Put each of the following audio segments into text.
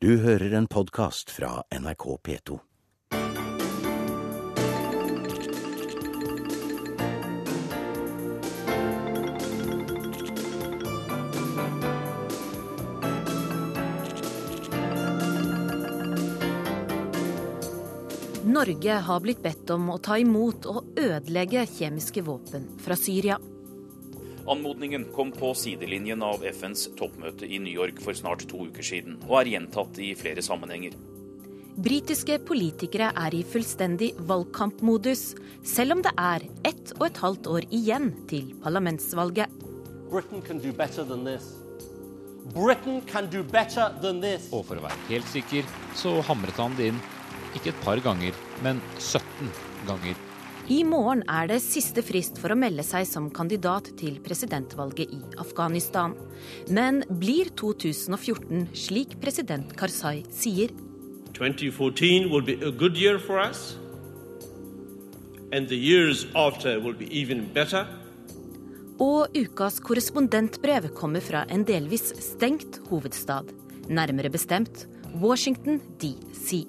Du hører en podkast fra NRK P2. Norge har blitt bedt om å ta imot og ødelegge kjemiske våpen fra Syria. Anmodningen kom på sidelinjen av FNs toppmøte i New York for snart to uker siden, og er gjentatt i flere sammenhenger. Britiske politikere er i fullstendig valgkampmodus, selv om det er ett og et halvt år igjen til parlamentsvalget. Britain can do better than this. Britain can do better than this. Og for å være helt sikker, så hamret han det inn ikke et par ganger, men 17 ganger. I morgen er det siste frist for å melde seg som kandidat til presidentvalget i Afghanistan. Men blir 2014 slik president Karzai sier? 2014 will be a good year for us, and the years after will be even better. Og ukas korrespondentbrev kommer fra en delvis stengt hovedstad. Nærmere bestemt Washington DC.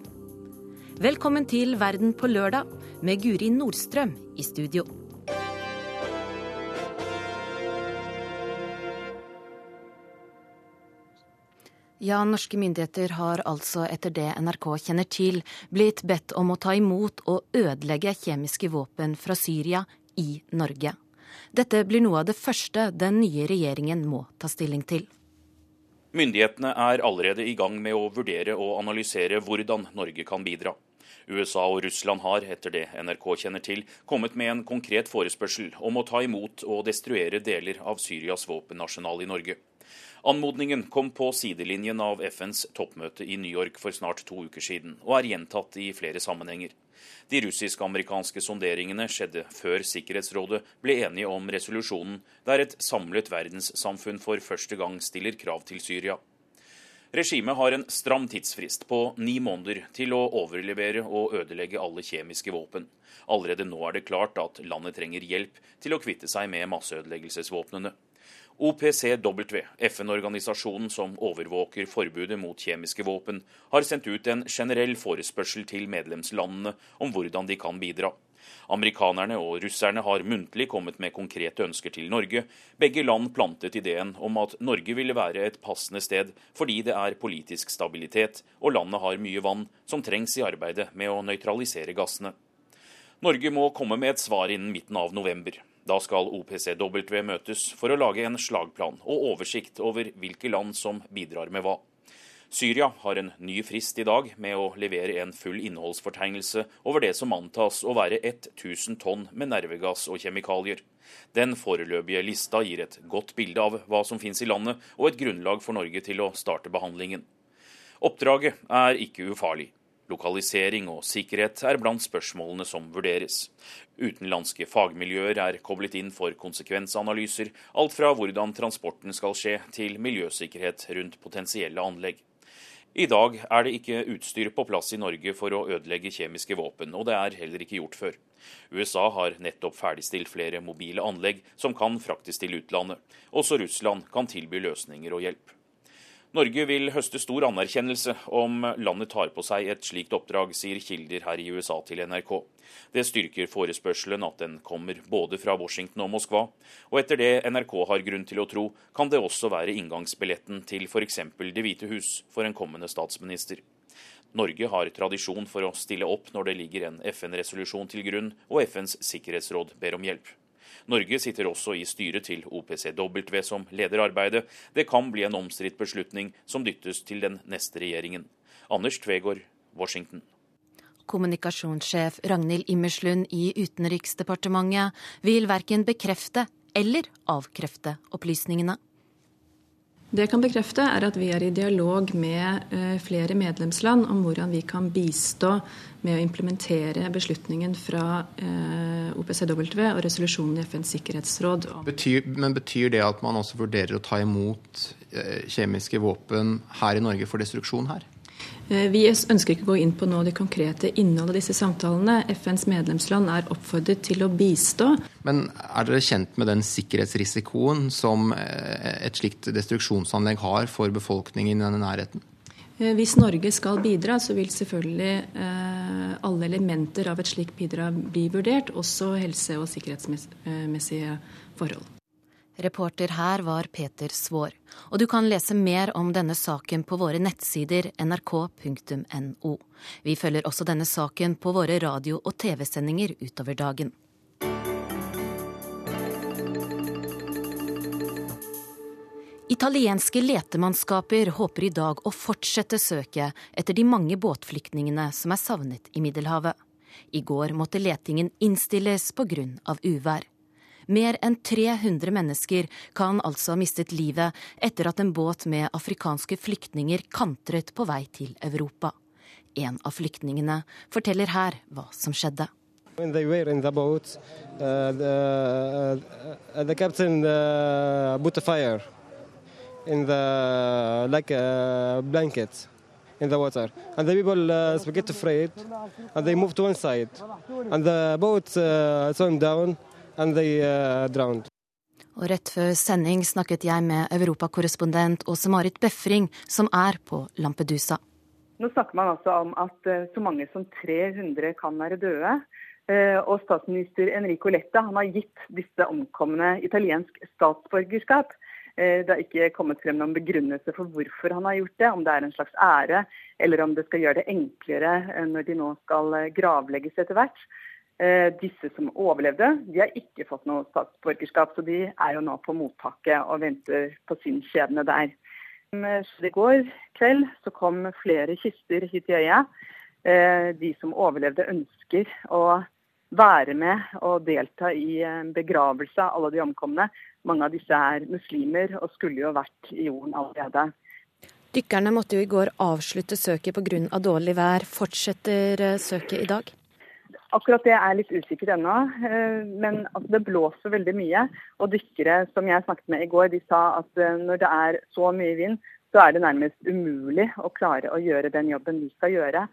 Velkommen til Verden på lørdag med Guri Nordstrøm i studio. Ja, norske myndigheter har altså, etter det NRK kjenner til, blitt bedt om å ta imot og ødelegge kjemiske våpen fra Syria i Norge. Dette blir noe av det første den nye regjeringen må ta stilling til. Myndighetene er allerede i gang med å vurdere og analysere hvordan Norge kan bidra. USA og Russland har, etter det NRK kjenner til, kommet med en konkret forespørsel om å ta imot og destruere deler av Syrias våpenarsenal i Norge. Anmodningen kom på sidelinjen av FNs toppmøte i New York for snart to uker siden, og er gjentatt i flere sammenhenger. De russisk-amerikanske sonderingene skjedde før Sikkerhetsrådet ble enige om resolusjonen, der et samlet verdenssamfunn for første gang stiller krav til Syria. Regimet har en stram tidsfrist på ni måneder til å overlevere og ødelegge alle kjemiske våpen. Allerede nå er det klart at landet trenger hjelp til å kvitte seg med masseødeleggelsesvåpnene. OPCW, FN-organisasjonen som overvåker forbudet mot kjemiske våpen, har sendt ut en generell forespørsel til medlemslandene om hvordan de kan bidra. Amerikanerne og russerne har muntlig kommet med konkrete ønsker til Norge. Begge land plantet ideen om at Norge ville være et passende sted fordi det er politisk stabilitet, og landet har mye vann som trengs i arbeidet med å nøytralisere gassene. Norge må komme med et svar innen midten av november. Da skal OPCW møtes for å lage en slagplan og oversikt over hvilke land som bidrar med hva. Syria har en ny frist i dag med å levere en full innholdsfortegnelse over det som antas å være 1000 tonn med nervegass og kjemikalier. Den foreløpige lista gir et godt bilde av hva som finnes i landet, og et grunnlag for Norge til å starte behandlingen. Oppdraget er ikke ufarlig. Lokalisering og sikkerhet er blant spørsmålene som vurderes. Utenlandske fagmiljøer er koblet inn for konsekvensanalyser, alt fra hvordan transporten skal skje til miljøsikkerhet rundt potensielle anlegg. I dag er det ikke utstyr på plass i Norge for å ødelegge kjemiske våpen, og det er heller ikke gjort før. USA har nettopp ferdigstilt flere mobile anlegg som kan fraktes til utlandet. Også Russland kan tilby løsninger og hjelp. Norge vil høste stor anerkjennelse om landet tar på seg et slikt oppdrag, sier kilder her i USA til NRK. Det styrker forespørselen at den kommer både fra Washington og Moskva, og etter det NRK har grunn til å tro, kan det også være inngangsbilletten til f.eks. Det hvite hus for en kommende statsminister. Norge har tradisjon for å stille opp når det ligger en FN-resolusjon til grunn og FNs sikkerhetsråd ber om hjelp. Norge sitter også i styret til OPCW som leder arbeidet. Det kan bli en omstridt beslutning som dyttes til den neste regjeringen. Anders Tvegård, Washington. Kommunikasjonssjef Ragnhild Immerslund i Utenriksdepartementet vil verken bekrefte eller avkrefte opplysningene. Det jeg kan bekrefte, er at vi er i dialog med eh, flere medlemsland om hvordan vi kan bistå med å implementere beslutningen fra eh, OPCW og resolusjonen i FNs sikkerhetsråd. Betyr, men betyr det at man også vurderer å ta imot eh, kjemiske våpen her i Norge for destruksjon her? Eh, vi ønsker ikke å gå inn på nå det konkrete innholdet av disse samtalene. FNs medlemsland er oppfordret til å bistå. Men er dere kjent med den sikkerhetsrisikoen som eh, et slikt destruksjonsanlegg har for befolkningen i denne nærheten? Hvis Norge skal bidra, så vil selvfølgelig alle elementer av et slikt bidrag bli vurdert, også helse- og sikkerhetsmessige forhold. Reporter her var Peter Svaar. Og du kan lese mer om denne saken på våre nettsider nrk.no. Vi følger også denne saken på våre radio- og TV-sendinger utover dagen. Italienske letemannskaper håper i dag å fortsette søket etter de mange båtflyktningene som er savnet i Middelhavet. I går måtte letingen innstilles pga. uvær. Mer enn 300 mennesker kan altså ha mistet livet etter at en båt med afrikanske flyktninger kantret på vei til Europa. En av flyktningene forteller her hva som skjedde. When they were in the boat, uh, uh, uh, fire in the like a blanket in the water, and the people uh, get afraid, side, and the boat uh, and they uh, drowned. Og rett før sending snakket jeg med europakorrespondent Åse Marit Befring, som er på Lampedusa. Nå snakker man altså om at uh, så mange som 300 kan være døde. Uh, og statsminister Enrico Letta han har gitt disse omkomne italiensk statsborgerskap. Uh, det har ikke kommet frem noen begrunnelse for hvorfor han har gjort det, om det er en slags ære, eller om det skal gjøre det enklere når de nå skal gravlegges etter hvert. Disse som overlevde, de har ikke fått noe statsborgerskap, så de er jo nå på mottaket og venter på sin skjebne der. I går kveld så kom flere kister hit i øya. De som overlevde ønsker å være med og delta i begravelse av alle de omkomne. Mange av disse er muslimer og skulle jo vært i jorden allerede. Dykkerne måtte jo i går avslutte søket pga. dårlig vær. Fortsetter søket i dag? Akkurat det er litt usikkert ennå, men altså, det blåser veldig mye. Og dykkere som jeg snakket med i går, de sa at når det er så mye vind, så er det nærmest umulig å klare å gjøre den jobben vi skal gjøre.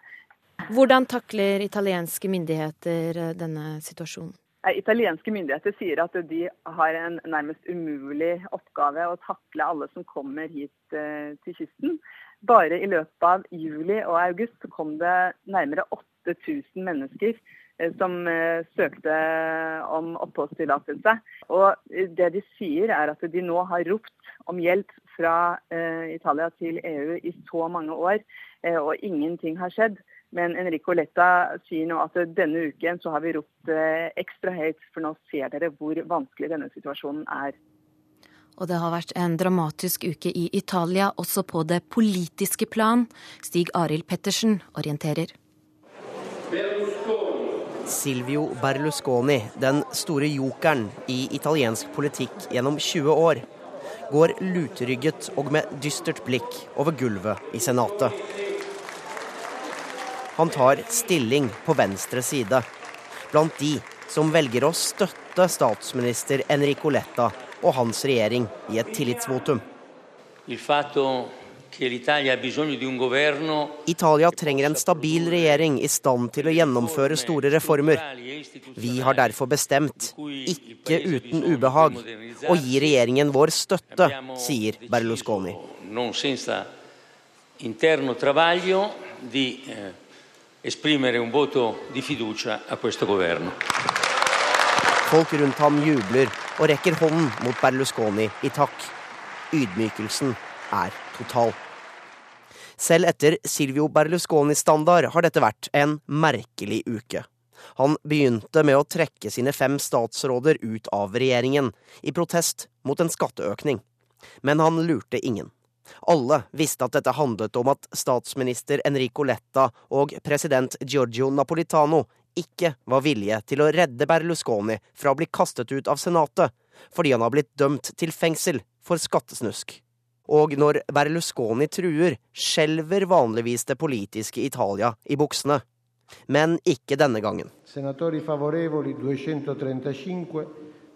Hvordan takler italienske myndigheter denne situasjonen? Italienske myndigheter sier at de har en nærmest umulig oppgave å takle alle som kommer hit til kysten. Bare i løpet av juli og august kom det nærmere 8000 mennesker som søkte om oppholdstillatelse. Og det de sier er at de nå har ropt om hjelp fra Italia til EU i så mange år, og ingenting har skjedd. Men Enrico Letta sier nå at denne uken så har vi ropt ekstra høyt, for nå ser dere hvor vanskelig denne situasjonen er. Og det har vært en dramatisk uke i Italia, også på det politiske plan. Stig Arild Pettersen orienterer. Silvio Berlusconi, den store jokeren i italiensk politikk gjennom 20 år, går lutrygget og med dystert blikk over gulvet i Senatet. Han tar stilling på venstre side, blant de som velger å støtte statsminister Enrico Letta og hans regjering i et tillitsvotum. Italia trenger en stabil regjering i stand til å gjennomføre store reformer. Vi har derfor bestemt, ikke uten ubehag, å gi regjeringen vår støtte, sier Berlusconi. Folk rundt ham jubler og rekker hånden mot Berlusconi i takk. Ydmykelsen er total. Selv etter Silvio Berlusconi-standard har dette vært en merkelig uke. Han begynte med å trekke sine fem statsråder ut av regjeringen, i protest mot en skatteøkning. Men han lurte ingen. Alle visste at dette handlet om at statsminister Enrico Letta og president Giorgio Napolitano ikke var villige til å redde Berlusconi fra å bli kastet ut av Senatet, fordi han har blitt dømt til fengsel for skattesnusk. Og når Berlusconi truer, skjelver vanligvis det politiske Italia i buksene. Men ikke denne gangen. Senatori favorevoli 235,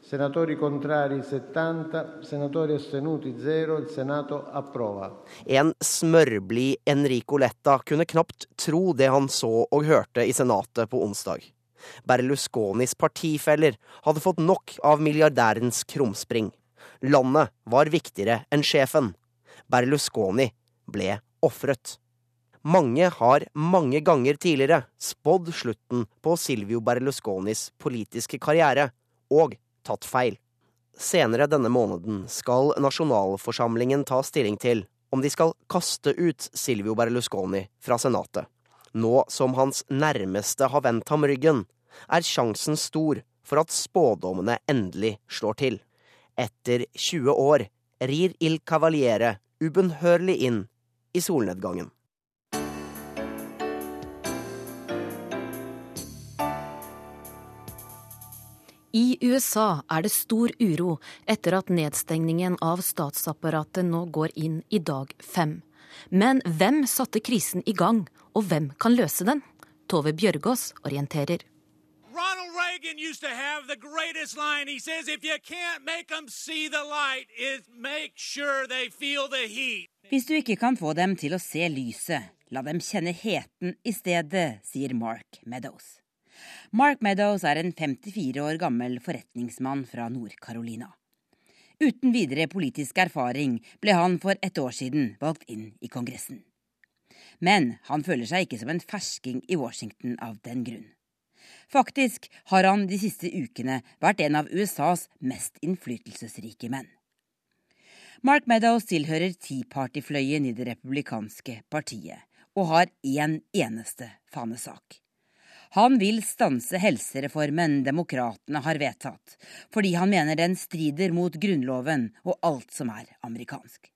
senatori contrari 70, senatori astenuti 0. Il Senato approva. En smørblid Enrico Letta kunne knapt tro det han så og hørte i Senatet på onsdag. Berlusconis partifeller hadde fått nok av milliardærens krumspring. Landet var viktigere enn sjefen. Berlusconi ble ofret. Mange har mange ganger tidligere spådd slutten på Silvio Berlusconis politiske karriere, og tatt feil. Senere denne måneden skal nasjonalforsamlingen ta stilling til om de skal kaste ut Silvio Berlusconi fra Senatet. Nå som hans nærmeste har vendt ham ryggen, er sjansen stor for at spådommene endelig slår til. Etter 20 år rir Il Cavaliere ubønnhørlig inn i solnedgangen. I USA er det stor uro etter at nedstengningen av statsapparatet nå går inn i dag fem. Men hvem satte krisen i gang, og hvem kan løse den? Tove Bjørgaas orienterer. Reagan used to have the greatest line. He says, if you can't make them see the light, is make sure they feel the heat. Hvis du ikke kan få dem til å se lyset, la dem kjenne heten i stedet, sier Mark Meadows. Mark Meadows er en 54 år gammel forretningsmann fra Nord-Carolina. Uten videre politisk erfaring ble han for et år siden valgt inn i Kongressen. Men han føler seg ikke som en fersking i Washington av den grunn. Faktisk har han de siste ukene vært en av USAs mest innflytelsesrike menn. Mark Meadows tilhører Tea Party-fløyen i det republikanske partiet og har én eneste fanesak. Han vil stanse helsereformen demokratene har vedtatt, fordi han mener den strider mot Grunnloven og alt som er amerikansk.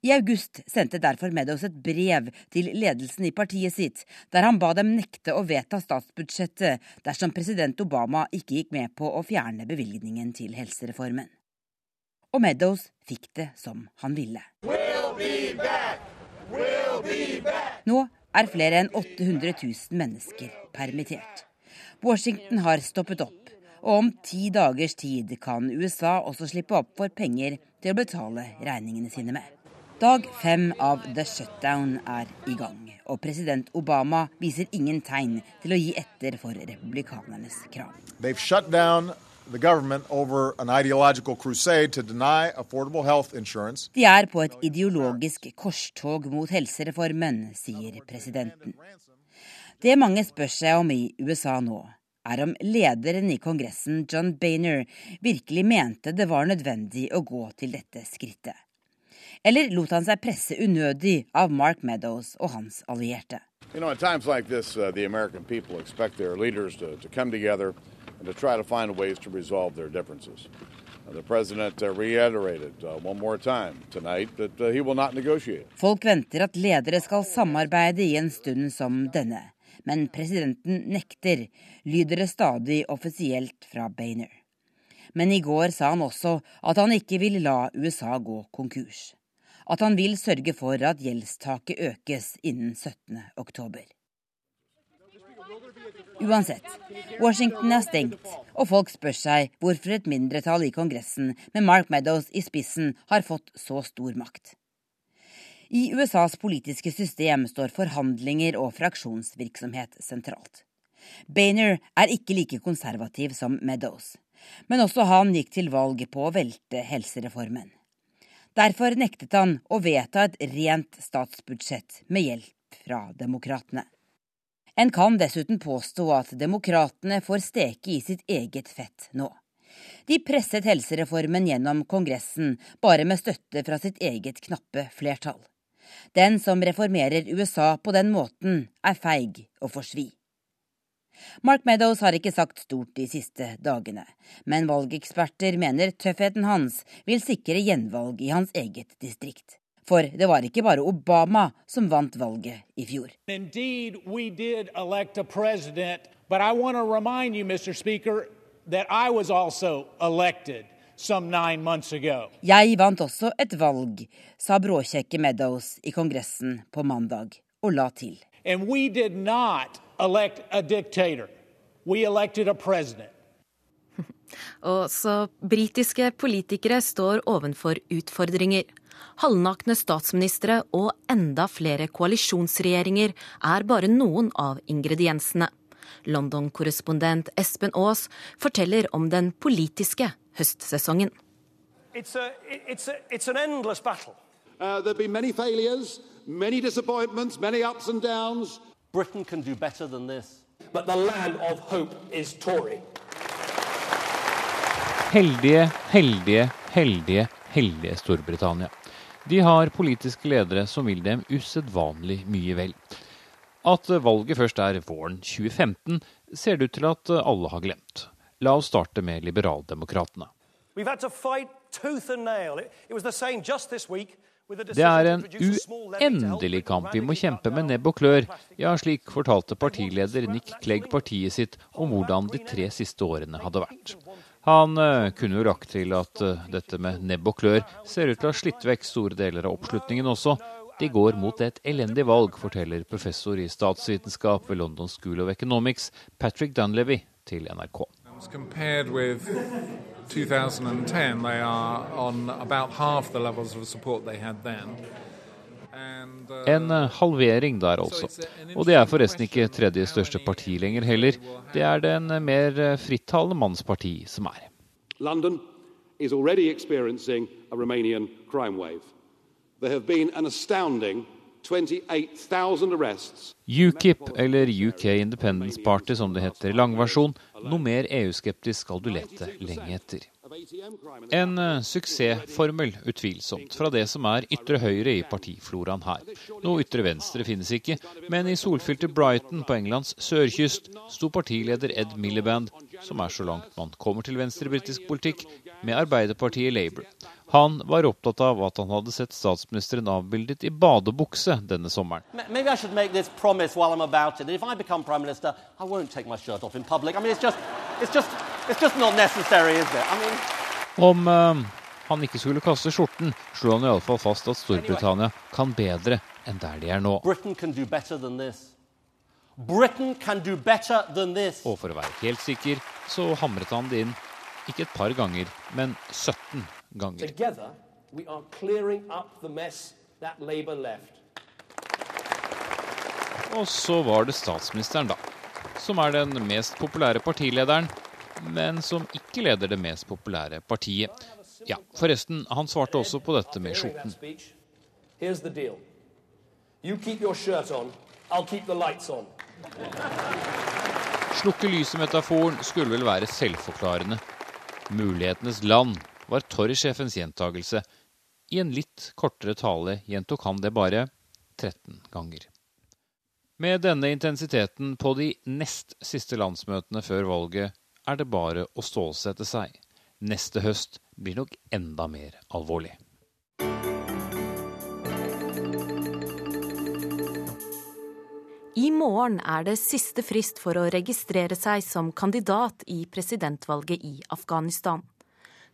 I august sendte derfor Meadows et brev til ledelsen i partiet sitt, der han ba dem nekte å vedta statsbudsjettet dersom president Obama ikke gikk med på å fjerne bevilgningen til helsereformen. Og Meadows fikk det som han ville. We'll be back. we'll be back. Nå er flere enn 800 000 mennesker permittert. Washington har stoppet opp, og om ti dagers tid kan USA også slippe opp for penger til å betale regningene sine med. Dag fem av the shutdown er i gang, og president Obama viser ingen tegn til å gi etter for republikanernes krav. De er på et ideologisk korstog mot helsereformen, sier presidenten. Det mange spør seg om i USA nå, er om lederen i Kongressen, John Bainer, virkelig mente det var nødvendig å gå til dette skrittet. Eller lot han seg presse unødig av Mark Meadows og hans allierte? You know, at times like this, uh, the American people expect their leaders to, to come together and to try to find ways to resolve their differences. Uh, the president uh, reiterated uh, one more time tonight that he will not negotiate. Folk venter at ledere skal samarbeide i en stund som denne, men presidenten nekter, lyder det stadig offisielt fra Bainer. Men i går sa han også at han ikke vil la USA gå konkurs. At han vil sørge for at gjeldstaket økes innen 17. oktober. Uansett, Washington er stengt, og folk spør seg hvorfor et mindretall i Kongressen med Mark Meadows i spissen har fått så stor makt. I USAs politiske system står forhandlinger og fraksjonsvirksomhet sentralt. Bainer er ikke like konservativ som Meadows, men også han gikk til valg på å velte helsereformen. Derfor nektet han å vedta et rent statsbudsjett med hjelp fra demokratene. En kan dessuten påstå at demokratene får steke i sitt eget fett nå. De presset helsereformen gjennom Kongressen bare med støtte fra sitt eget knappe flertall. Den som reformerer USA på den måten, er feig og får svi. Mark Meadows har ikke sagt stort de siste dagene, men valgeksperter mener tøffheten hans vil sikre gjenvalg i hans eget distrikt. For det var ikke bare Obama som vant valget i fjor. Indeed, but I want to remind you, Mr. Speaker, that I was also elected some nine months ago. Jeg vant også et valg, sa bråkjekke Meadows i Kongressen på mandag, og la til. And we did not elect a dictator. We elected a president. Også britiske politikere står ovenfor utfordringer. Halvnakne statsministre og enda flere koalisjonsregjeringer er bare noen av ingrediensene. London-korrespondent Espen Aas forteller om den politiske høstsesongen. It's a, it's a, it's an uh, many disappointments, many ups and downs. Britain can do better than this. But the land of hope is Tory. Heldige, heldige, heldige, heldige Storbritannia. De har politiske ledere som vil dem usedvanlig mye vel. At valget først er våren 2015, ser det ut til at alle har glemt. La oss starte med liberaldemokratene. We've had to fight tooth and nail. It, it was the same just this week. Det er en uendelig kamp vi må kjempe med nebb og klør. Ja, slik fortalte partileder Nick Clegg partiet sitt om hvordan de tre siste årene hadde vært. Han uh, kunne jo lagt til at uh, dette med nebb og klør ser ut til å ha slitt vekk store deler av oppslutningen også. De går mot et elendig valg, forteller professor i statsvitenskap ved London School of Economics, Patrick Dunlevy, til NRK. Compared with 2010, they are on about half the levels of support they had then. En halvering der, altså. Og det er forresten ikke tredje største parti lenger heller. Det er den mer frittalende manns parti som er. London is already experiencing a Romanian crime wave. There have been an astounding 28,000 arrests. UKIP, eller UK Independence Party som det heter i langversjon, noe mer EU-skeptisk skal du lete lenge etter. En uh, suksessformel, utvilsomt, fra det som er ytre høyre i partifloraen her. Noe ytre venstre finnes ikke, men i solfylte Brighton på Englands sørkyst sto partileder Ed Miliband, som er så langt man kommer til venstre britisk politikk, med Arbeiderpartiet Labour. Han var opptatt av at han hadde sett statsministeren avbildet i badebukse denne sommeren. Maybe I should make this promise while I'm about it. If I become prime minister, I won't take my shirt off in public. I mean, it's just, it's just, it's just not necessary, is it? I mean... Om uh, han ikke skulle kaste skjorten, slo han iallfall fast at Storbritannia kan bedre enn der de er nå. Britain can do better than this. Britain can do better than this. Og for å være helt sikker, så hamret han det inn ikke et par ganger, men 17 ganger. Together, we are clearing up the mess that Labour left. Og så var det statsministeren, da. Som er den mest populære partilederen, men som ikke leder det mest populære partiet. Ja, forresten, han svarte også på dette med skjorten. Here's the deal. You keep your shirt on, I'll keep the lights on. Slukke lyset-metaforen skulle vel være selvforklarende. Mulighetenes land var Torry-sjefens gjentagelse. I en litt kortere tale gjentok han det bare 13 ganger. Med denne intensiteten på de nest siste landsmøtene før valget er det bare å stålsette seg. Neste høst blir nok enda mer alvorlig. I morgen er det siste frist for å registrere seg som kandidat i presidentvalget i Afghanistan.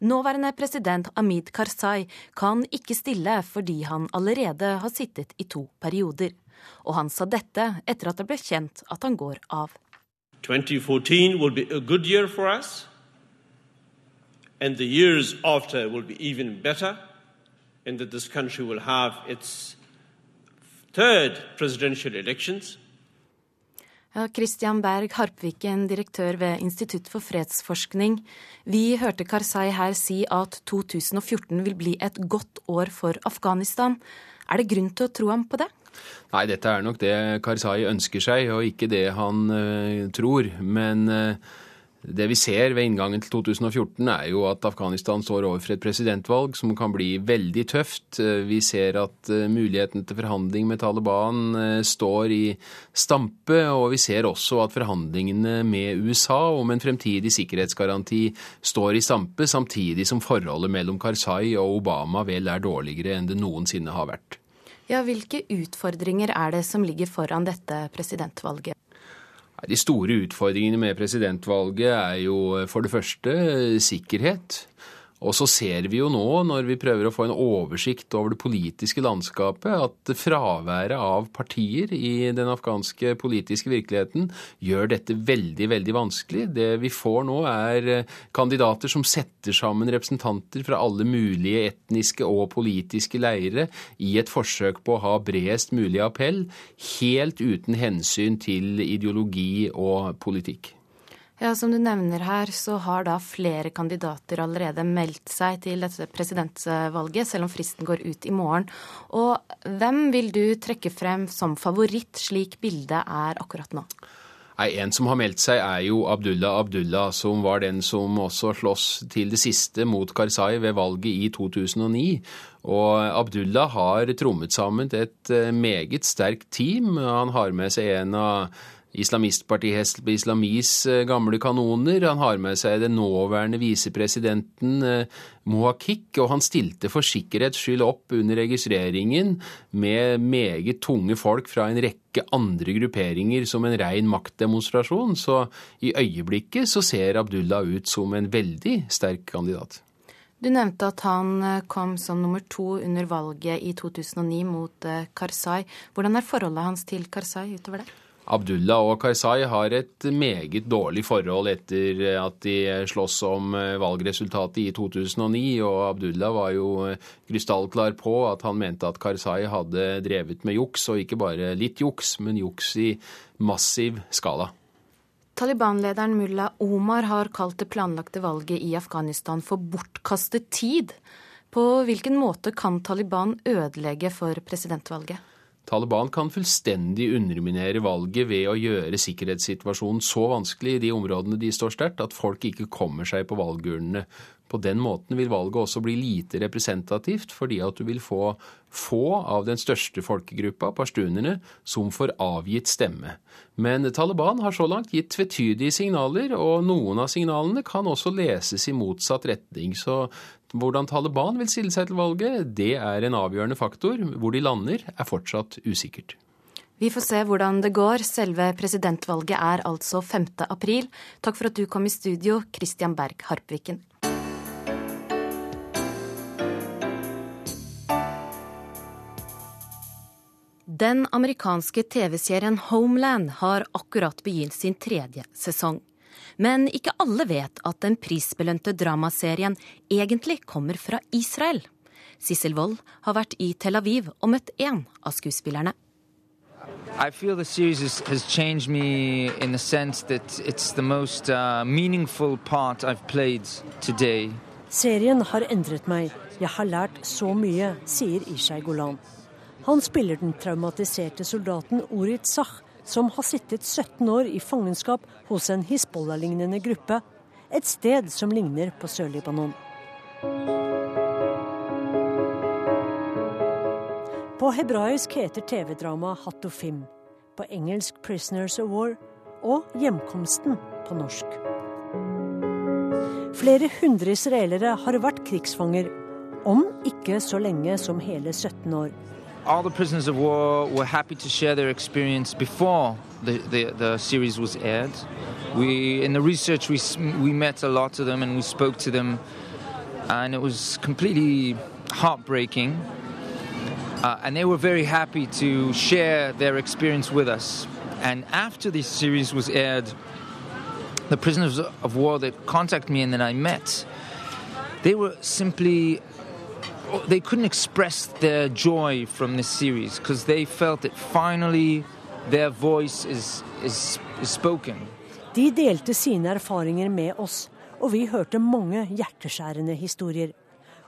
Nåværende president Amid Karzai kan ikke stille fordi han allerede har sittet i to perioder. Og han sa dette etter at det ble kjent at han går av. 2014 will be a good year for us, and the years after will be even better, and that this country will have its third. Ja, Christian Berg Harpviken, direktør ved Institutt for fredsforskning. Vi hørte Karzai her si at 2014 vil bli et godt år for Afghanistan. Er det grunn til å tro ham på det? Nei, dette er nok det Karzai ønsker seg, og ikke det han uh, tror. Men uh, det vi ser ved inngangen til 2014, er jo at Afghanistan står overfor et presidentvalg som kan bli veldig tøft. Vi ser at muligheten til forhandling med Taliban står i stampe, og vi ser også at forhandlingene med USA om en fremtidig sikkerhetsgaranti står i stampe, samtidig som forholdet mellom Karzai og Obama vel er dårligere enn det noensinne har vært. Ja, Hvilke utfordringer er det som ligger foran dette presidentvalget? De store utfordringene med presidentvalget er jo for det første sikkerhet. Og så ser vi jo nå, når vi prøver å få en oversikt over det politiske landskapet, at fraværet av partier i den afghanske politiske virkeligheten gjør dette veldig, veldig vanskelig. Det vi får nå, er kandidater som setter sammen representanter fra alle mulige etniske og politiske leire i et forsøk på å ha bredest mulig appell, helt uten hensyn til ideologi og politikk. Ja, Som du nevner her, så har da flere kandidater allerede meldt seg til dette presidentvalget, selv om fristen går ut i morgen. Og hvem vil du trekke frem som favoritt, slik bildet er akkurat nå? Nei, En som har meldt seg, er jo Abdullah Abdullah, som var den som også slåss til det siste mot Karzai ved valget i 2009. Og Abdullah har trommet sammen et eh, meget sterkt team. Han har med seg en av islamistpartiet Hesp Islamis eh, gamle kanoner. Han har med seg den nåværende visepresidenten eh, Mohakik, og han stilte for sikkerhets skyld opp under registreringen med meget tunge folk fra en rekke andre grupperinger som en rein maktdemonstrasjon. Så i øyeblikket så ser Abdullah ut som en veldig sterk kandidat. Du nevnte at han eh, kom som nummer to under valget i 2009 mot Karzai. Hvordan er forholdet hans til Karzai utover det? Abdullah og Karzai har et meget dårlig forhold etter at de sloss om eh, valgresultatet i 2009. Og Abdullah var jo eh, krystallklar på at han mente at Karzai hadde drevet med juks, og ikke bare litt juks, men juks i massiv skala. Taliban-lederen mulla Omar har kalt det planlagte valget i Afghanistan for bortkastet tid. På hvilken måte kan Taliban ødelegge for presidentvalget? Taliban kan fullstendig underminere valget ved å gjøre sikkerhetssituasjonen så vanskelig i de områdene de står sterkt, at folk ikke kommer seg på valgurnene. På den måten vil valget også bli lite representativt, fordi at du vil få få av den største folkegruppa, pashtunerne, som får avgitt stemme. Men Taliban har så langt gitt tvetydige signaler, og noen av signalene kan også leses i motsatt retning. Så hvordan Taliban vil stille seg til valget, det er en avgjørende faktor. Hvor de lander, er fortsatt usikkert. Vi får se hvordan det går. Selve presidentvalget er altså 5. april. Takk for at du kom i studio, Christian Berg Harpviken. Den amerikanske TV-serien Homeland har akkurat begynt sin tredje sesong. Men ikke alle vet at den prisbelønte dramaserien egentlig kommer fra Israel. Sissel Wold har vært i Tel Aviv og møtt én av skuespillerne. I feel the series has, has changed me in the sense that it's the most uh, meaningful part I've played today. Serien har endret meg. Jeg har lært så mye, sier Ishai Golan. Han spiller den traumatiserte soldaten Orit Sach, som har sittet 17 år i fangenskap hos en Hizbollah-lignende gruppe, et sted som ligner på Sør-Libanon. På hebraisk heter TV-dramaet Hattofim, på engelsk 'Prisoners of War' og 'Hjemkomsten' på norsk. Flere hundre israelere har vært krigsfanger, om ikke så lenge som hele 17 år. All the prisoners of war were happy to share their experience before the, the, the, series was aired. We, in the research, we, we met a lot of them and we spoke to them, and it was completely heartbreaking. Uh, and they were very happy to share their experience with us. And after this series was aired, the prisoners of war that contacted me and that I met, they were simply they couldn't express their joy from this series because they felt that finally their voice is, is, is spoken. De delte sine erfaringer med oss, og vi hørte mange hjerteskjærende historier.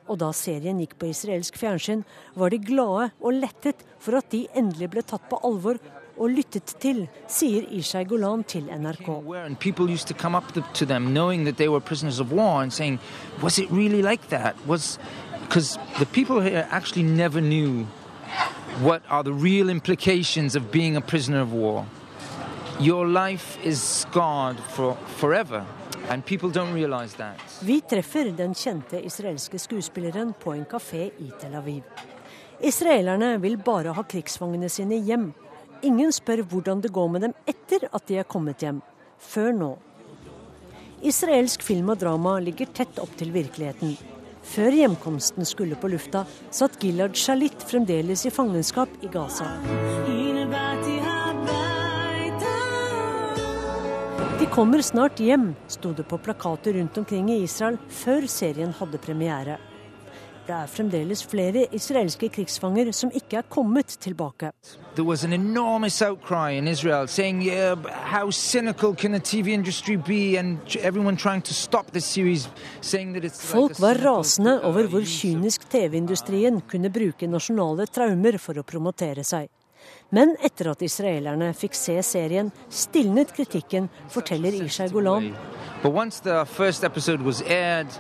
Og da serien gikk på israelsk fjernsyn, var de glade og lettet for at de endelig ble tatt på alvor og lyttet til, sier Ishai Golan til NRK. People used to come up to them knowing that they were prisoners of war and saying, was it really like that? Was, because the people here actually never knew what are the real implications of being a prisoner of war. Your life is scarred for forever. Vi treffer den kjente israelske skuespilleren på en kafé i Tel Aviv. Israelerne vil bare ha krigsfangene sine hjem. Ingen spør hvordan det går med dem etter at de er kommet hjem. Før nå. Israelsk film og drama ligger tett opp til virkeligheten. Før hjemkomsten skulle på lufta, satt Gilad Shalit fremdeles i fangenskap i Gaza. De kommer snart hjem, sto det på plakater rundt omkring i Israel før serien hadde premiere. Det er fremdeles flere israelske krigsfanger som ikke er kommet tilbake. Det var en enorm outcry i Israel saying, yeah, how cynical can the TV industry be? And everyone trying to stop stoppe series, saying that it's Folk var rasende over hvor kynisk TV-industrien kunne bruke nasjonale traumer for å promotere seg. Men etter at israelerne fikk se serien, stilnet kritikken, forteller Ishai Golan. But once the first episode was aired,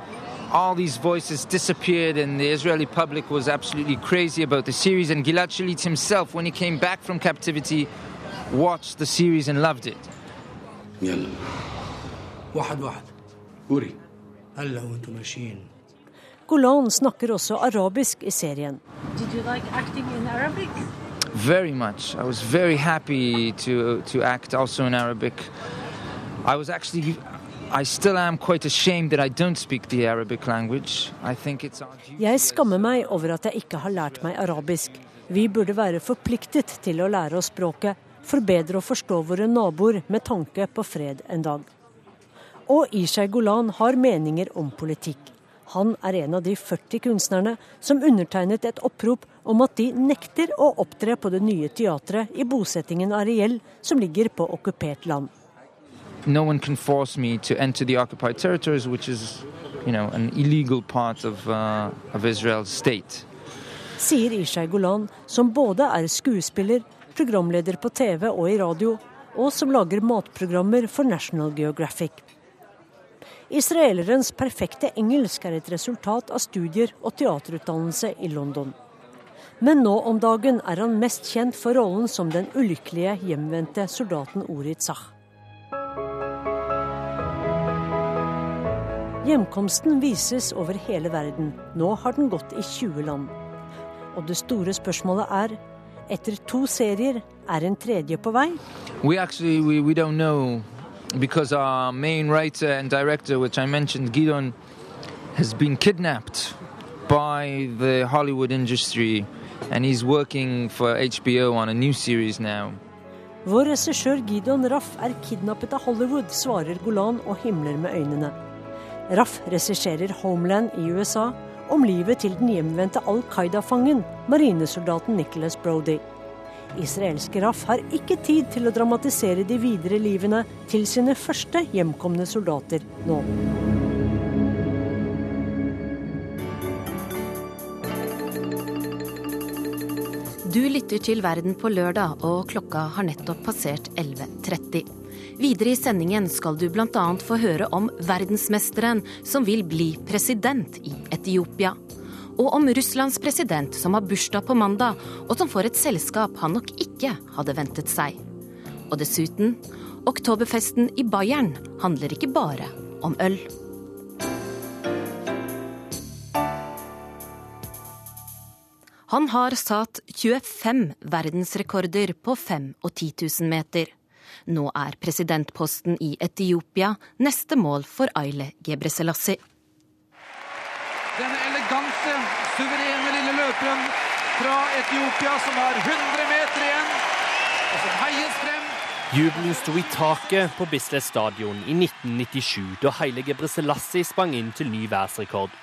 all these voices disappeared, and the Israeli public was absolutely crazy about the series. And Gilad Shalit himself, when he came back from captivity, watched the series and loved it. يلا واحد واحد قولي هلا وانتم ماشيين Golan snakker også arabisk i serien. Did you like acting in Arabic? Very much. I was very happy to to act also in Arabic. I was actually, I still am quite ashamed that I don't speak the Arabic language. I think it's our duty. Jeg skammer meg over at jeg ikke har lært meg arabisk. Vi burde være forpliktet til å lære oss språket, for bedre å forstå våre naboer med tanke på fred en dag. Og Ishai Golan har meninger om politikk. Han er en av de 40 kunstnerne som undertegnet et opprop om at de nekter å opptre på det nye teatret i bosettingen Ariel, som ligger på okkupert land. No one can force me to enter the occupied territories, which is, you know, an illegal part of uh, of Israel's state. Sier Ishai Golan, som både er skuespiller, programleder på TV og i radio, og som lager matprogrammer for National Geographic. Israelerens perfekte engelsk er et resultat av studier og teaterutdannelse i London. Men nå om dagen er han mest kjent for rollen som den ulykkelige hjemvendte soldaten Orit Tzach. Hjemkomsten vises over hele verden. Nå har den gått i 20 land. Og det store spørsmålet er, etter to serier, er en tredje på vei? We actually we, we don't know because our main writer and director, which I mentioned, Gidon, has been kidnapped by the Hollywood industry, and he's working for HBO on a new series now. Vår regissør Gideon Raff er kidnappet av Hollywood, svarer Golan og himler med øynene. Raff regisserer Homeland i USA om livet til den hjemvendte Al Qaida-fangen, marinesoldaten Nicholas Brody. Israelske Raff har ikke tid til å dramatisere de videre livene til sine første hjemkomne soldater nå. Du lytter til Verden på lørdag, og klokka har nettopp passert 11.30. Videre i sendingen skal du bl.a. få høre om verdensmesteren som vil bli president i Etiopia. Og om Russlands president som har bursdag på mandag, og som får et selskap han nok ikke hadde ventet seg. Og dessuten, oktoberfesten i Bayern handler ikke bare om øl. Han har satt 25 verdensrekorder på 5 og 10 000 meter. Nå er presidentposten i Etiopia neste mål for Aile Gebreselassie. Denne elegante, suverene lille løperen fra Etiopia som har 100 meter igjen, og som heies frem. Jubelen sto i taket på Bislett stadion i 1997, da Haile Gebreselassie sprang inn til ny verdensrekord.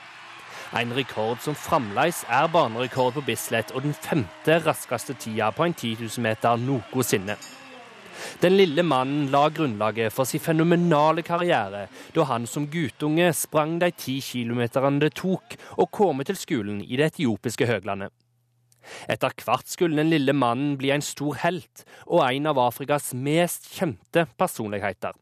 En rekord som fremdeles er banerekord på Bislett og den femte raskeste tida på en 10 000 meter noensinne. Den lille mannen la grunnlaget for sin fenomenale karriere da han som guttunge sprang de ti kilometerne det tok å komme til skolen i det etiopiske høglandet. Etter hvert skulle den lille mannen bli en stor helt og en av Afrikas mest kjente personligheter.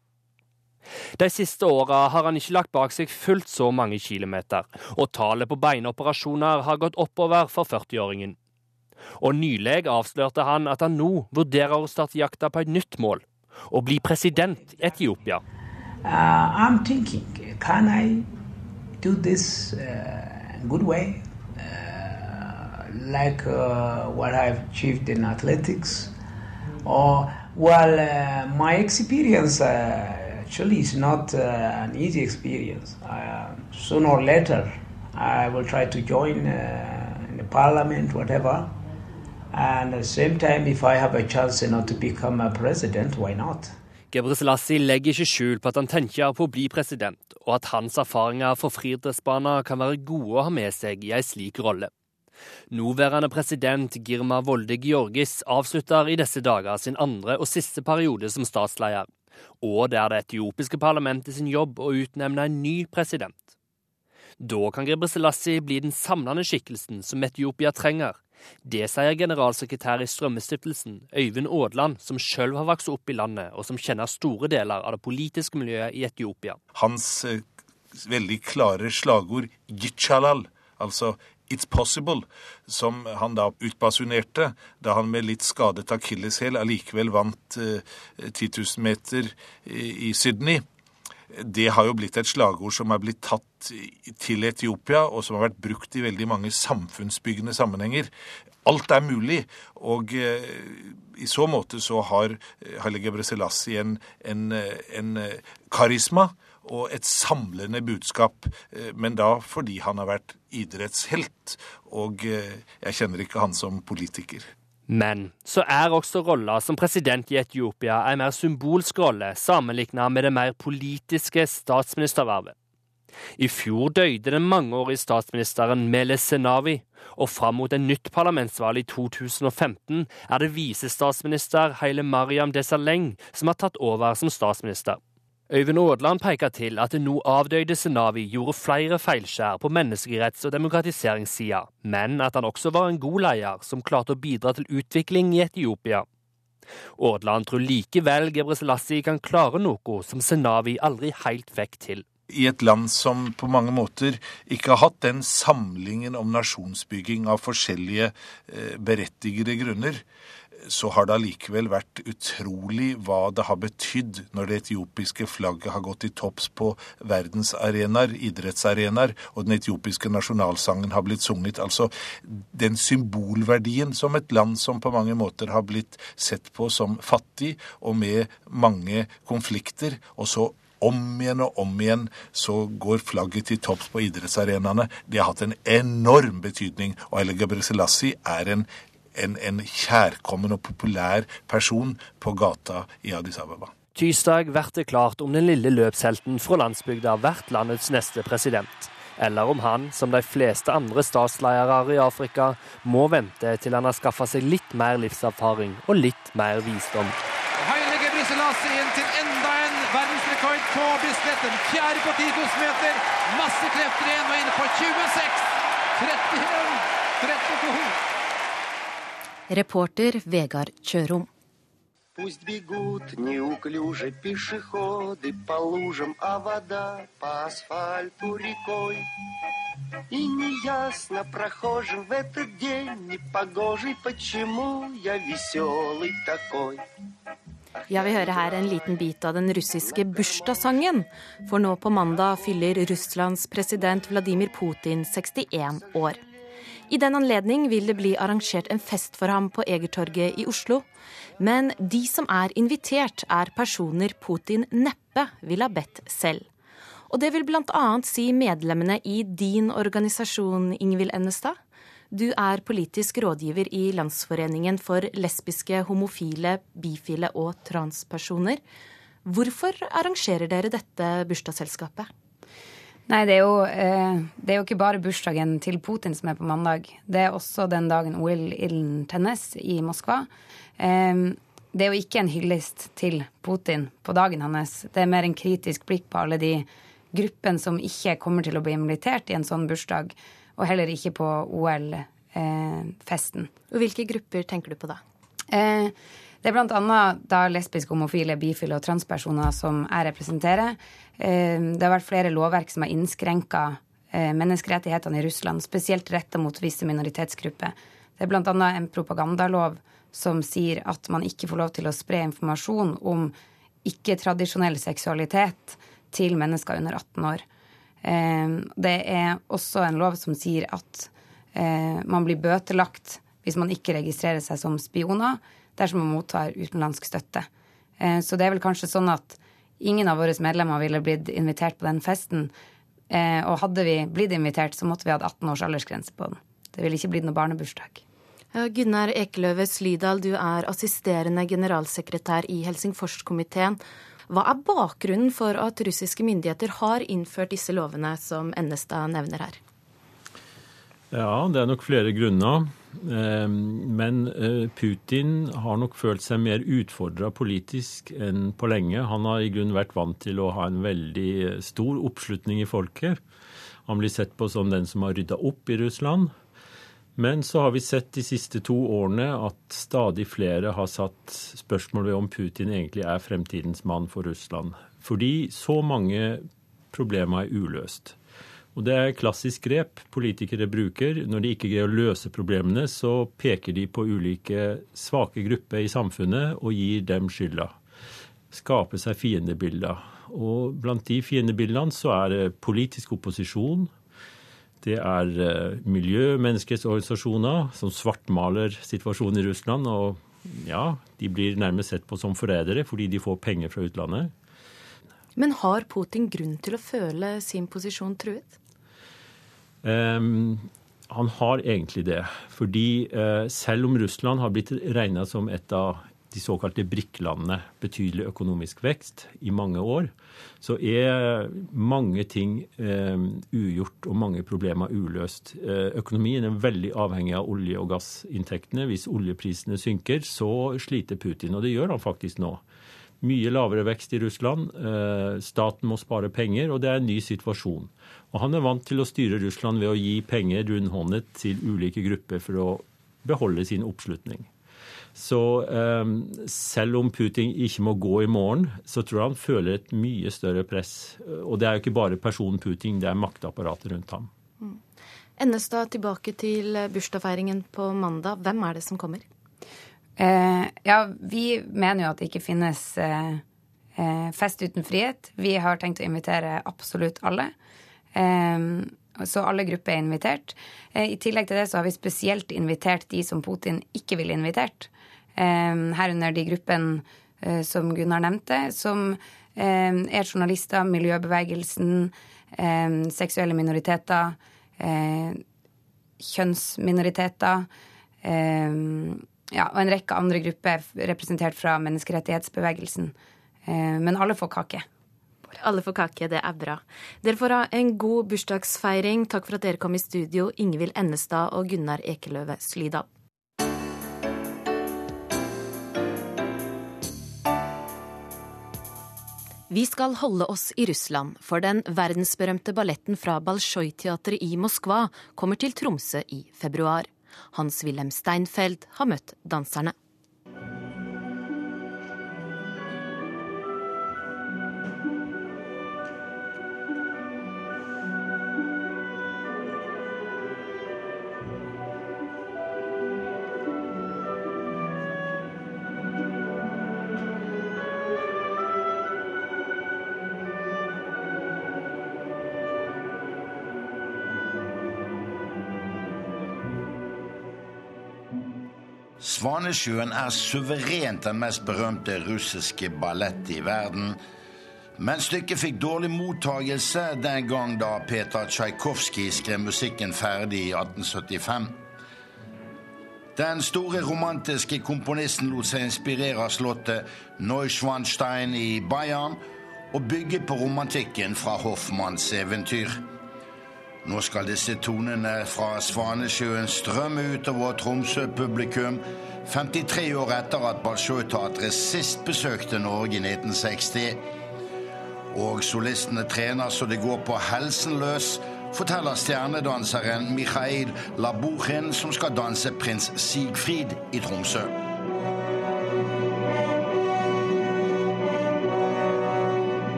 De siste åra har han ikke lagt bak seg fullt så mange kilometer, og tallet på beinoperasjoner har gått oppover for 40-åringen. Og nylig avslørte han at han nå vurderer å starte jakta på et nytt mål, å bli president i Etiopia. Uh, thinking, can I do this uh, good way, uh, like uh, what I've achieved in athletics? Or, well, uh, my experience uh, actually it's not uh, an easy experience. Uh, sooner or later, I will try to join uh, in the parliament, whatever. And at the same time, if I have a chance you know, to become a president, why not? Gebre Selassie legger ikke skjul på at han tenker på å bli president, og at hans erfaringer fra friidrettsbaner kan være gode å ha med seg i en slik rolle. Nåværende president Girma Volde Georgis avslutter i disse dager sin andre og siste periode som statsleder, og det er det etiopiske parlamentet sin jobb å utnevne en ny president. Da kan Gebre Selassie bli den samlende skikkelsen som Etiopia trenger. Det sier generalsekretær i Strømmestiftelsen, Øyvind Aadland, som sjøl har vokst opp i landet, og som kjenner store deler av det politiske miljøet i Etiopia. Hans eh, veldig klare slagord 'Yichalal', altså It's Possible, som han da utbasunerte da han med litt skadet akilleshæl allikevel vant eh, 10 000 meter i, Sydney. Det har jo blitt et slagord som er blitt tatt til Etiopia, og som har vært brukt i veldig mange samfunnsbyggende sammenhenger. Alt er mulig, og eh, i så måte så har Haile Gebre Selassie en, en, en karisma og et samlende budskap, eh, men da fordi han har vært idrettshelt, og eh, jeg kjenner ikke han som politiker. Men så er også rolla som president i Etiopia en mer symbolsk rolle sammenlignet med det mer politiske statsministervervet. I fjor døde den mangeårige statsministeren Mele Senawi, og fram mot et nytt parlamentsvalg i 2015 er det visestatsminister Haile Mariam Desaleng som har tatt over som statsminister. Øyvind Aadland peker til at det nå avdøde Senawi gjorde flere feilskjær på menneskeretts- og demokratiseringssida, men at han også var en god leder som klarte å bidra til utvikling i Etiopia. Aadland tror likevel Gebre Selassie kan klare noe som Senawi aldri helt fikk til. I et land som på mange måter ikke har hatt den samlingen om nasjonsbygging av forskjellige eh, berettigede grunner, så har det allikevel vært utrolig hva det har betydd når det etiopiske flagget har gått i topps på verdensarenaer, idrettsarenaer, og den etiopiske nasjonalsangen har blitt sunget. Altså den symbolverdien som et land som på mange måter har blitt sett på som fattig og med mange konflikter, og så om igjen og om igjen så går flagget til topps på idrettsarenaene. Det har hatt en enorm betydning, og Haile Gebre er en en, en kjærkommen og populær person på gata i Addis Ababa. Tirsdag blir det klart om den lille løpshelten fra landsbygda blir landets neste president. Eller om han, som de fleste andre statsledere i Afrika, må vente til han har skaffa seg litt mer livserfaring og litt mer visdom. Haile Gebrselassie inn til enda en verdensrekord på Bislett. En fjerde på 10 000 meter. Masse krefter igjen og inne på 26. 31. 32. Reporter Vegard Kjørom. Пусть бегут неуклюже пешеходы по лужам, а вода по асфальту рекой. И неясно прохожим в этот день непогожий, почему я веселый такой. Ja, vi hører her en liten bit av den russiske bursdagssangen. For nå på mandag fyller Russlands president Vladimir Putin 61 år. I den anledning vil det bli arrangert en fest for ham på Egertorget i Oslo. Men de som er invitert, er personer Putin neppe ville ha bedt selv. Og det vil bl.a. si medlemmene i din organisasjon, Ingvild Ennestad. Du er politisk rådgiver i Landsforeningen for lesbiske, homofile, bifile og transpersoner. Hvorfor arrangerer dere dette bursdagsselskapet? Nei, det er, jo, eh, det er, jo, ikke bare bursdagen til Putin som er på mandag. Det er også den dagen OL-ilden tennes i Moskva. Eh, det er jo ikke en hyllest til Putin på dagen hans. Det er mer en kritisk blikk på alle de gruppene som ikke kommer til å bli invitert i en sånn bursdag, og heller ikke på OL-festen. Og Hvilke grupper tenker du på da? Eh, det er bl.a. da lesbiske, homofile, bifile og transpersoner som jeg representerer. Eh, det har vært flere lovverk som har innskrenka eh, menneskerettighetene i Russland, spesielt retta mot visse minoritetsgrupper. Det er bl.a. en propagandalov som sier at man ikke får lov til å spre informasjon om ikke-tradisjonell seksualitet til mennesker under 18 år. Eh, det er også en lov som sier at man blir bøtelagt hvis man ikke registrerer seg som spioner dersom man mottar utenlandsk støtte. Eh, så det er vel kanskje sånn at ingen av våre medlemmer ville blitt invitert på den festen. Eh, og hadde vi blitt invitert, så måtte vi hatt 18 års aldersgrense på den. Det ville ikke blitt noe barnebursdag. Gunnar Ekeløve Slydal, du er assisterende generalsekretær i Helsingforskomiteen. Hva er bakgrunnen for at russiske myndigheter har innført disse lovene som Ennestad nevner her? Ja, det er nok flere grunner. Ehm, men eh, Putin har nok følt seg mer utfordra politisk enn på lenge. Han har i grunnen vært vant til å ha en veldig stor oppslutning i folket. Han blir sett på som den som har rydda opp i Russland. Men så har vi sett de siste to årene at stadig flere har satt spørsmål ved om Putin egentlig er fremtidens mann for Russland. Fordi så mange problemer er uløst. Og Det er klassisk grep politikere bruker. Når de ikke greier å løse problemene, så peker de på ulike svake grupper i samfunnet og gir dem skylda. Skaper seg fiendebilder. Og blant de fiendebildene så er det politisk opposisjon. Det er eh, miljø- og menneskerettighetsorganisasjoner som svartmaler situasjonen i Russland. Og ja, de blir nærmest sett på som forrædere fordi de får penger fra utlandet. Men har Putin grunn til å føle sin posisjon truet? Um, han har egentlig det. Fordi uh, selv om Russland har blitt regna som et av de såkalte BRIC-landene, betydelig økonomisk vekst i mange år, så er mange ting um, ugjort og mange problemer uløst. Uh, økonomien er veldig avhengig av olje- og gassinntektene. Hvis oljeprisene synker, så sliter Putin, og det gjør han faktisk nå. Mye lavere vekst i Russland. Uh, staten må spare penger, og det er en ny situasjon. Og han er vant til å styre Russland ved å gi penger rundhåndet til ulike grupper for å beholde sin oppslutning. Så um, selv om Putin ikke må gå i morgen, så tror jeg han føler et mye større press. Og det er jo ikke bare personen Putin, det er maktapparatet rundt ham. Endes Ennestad tilbake til bursdagsfeiringen på mandag. Hvem er det som kommer? Eh, ja, vi mener jo at det ikke finnes eh, eh fest uten frihet. Vi har tenkt å invitere absolutt alle. Eh, så alle grupper er invitert. Eh, I tillegg til det så har vi spesielt invitert de som Putin ikke ville invitert. Ehm, herunder de gruppene eh, som Gunnar nevnte, som ehm, er journalister, miljøbevegelsen, seksuelle minoriteter, kjønnsminoriteter ja, og en rekke andre grupper representert fra menneskerettighetsbevegelsen. Men alle får kake. Alle får kake, det er bra. Dere får ha en god bursdagsfeiring. Takk for at dere kom i studio, Ingvild Ennestad og Gunnar Ekeløve Slydal. Vi skal holde oss i Russland, for den verdensberømte balletten fra Balsjoj-teatret i Moskva kommer til Tromsø i februar. Hans-Wilhelm Steinfeld har møtt danserne. Svanesjøen er suverent den mest berømte russiske ballett i verden. Men stykket fikk dårlig mottagelse den gang da Peter Tsjajkovskij skrev musikken ferdig i 1875. Den store romantiske komponisten lot seg inspirere av slottet Neuschwanstein i Bayern og bygge på romantikken fra Hoffmanns eventyr. Nå skal disse tonene fra Svanesjøen strømme utover Tromsø-publikum 53 år etter at Balsjø-teatret sist besøkte Norge i 1960. Og solistene trener så det går på helsen løs, forteller stjernedanseren Mikhail Labuchin, som skal danse prins Sigfrid i Tromsø.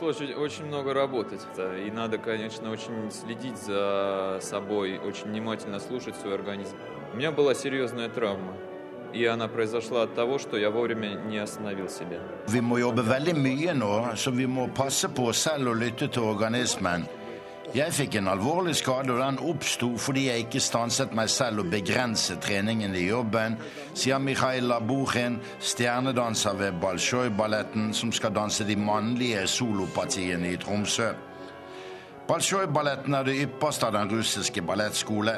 Пришлось очень много работать. И надо, конечно, очень следить за собой, очень внимательно слушать свой организм. У меня была серьезная травма. И она произошла от того, что я вовремя не остановил себя. Vi må jobbe veldig mye nå, så vi må passe på. Jeg fikk en alvorlig skade, og den oppsto fordi jeg ikke stanset meg selv og begrenset treningen i jobben, sier Mikhail Buchin, stjernedanser ved Balsjoj-balletten, som skal danse de mannlige solopartiene i Tromsø. Balsjoj-balletten er det ypperste av den russiske ballettskole.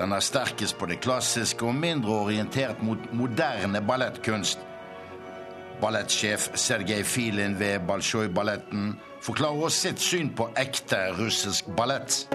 Den er sterkest på det klassiske og mindre orientert mot moderne ballettkunst. Ballettsjef Sergej Filin ved Bolsjoj-balletten forklarer oss sitt syn på ekte russisk ballett.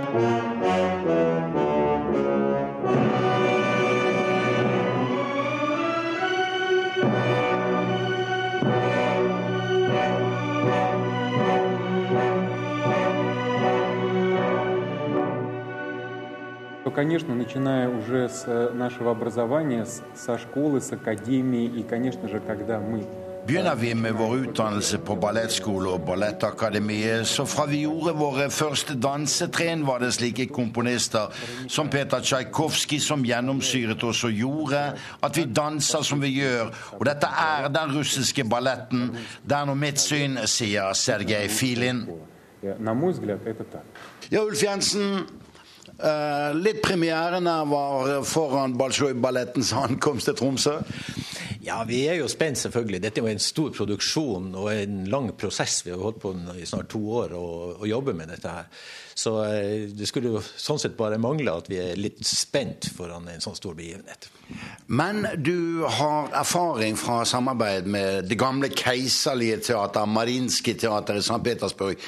конечно, начиная уже с нашего образования, со школы, с академии, и, конечно же, когда мы Begynner vi med vår utdannelse på ballettskole og ballettakademiet, så fra vi gjorde våre første dansetrinn, var det slike komponister som Peter Tsjajkovskij som gjennomsyret oss og gjorde at vi danser som vi gjør. Og dette er den russiske balletten. Det er nå mitt syn, sier Sergej Filin. Ja, Ulf Jensen, Uh, litt var foran Bolsjoj-ballettens ankomst til Tromsø. Ja, vi er jo spent, selvfølgelig. Dette er jo en stor produksjon og en lang prosess. Vi har holdt på i snart to år og, og jobber med dette her. Så uh, det skulle jo sånn sett bare mangle at vi er litt spent foran en sånn stor begivenhet. Men du har erfaring fra samarbeid med det gamle keiserlige teater, Marinskij teater i St. Petersburg.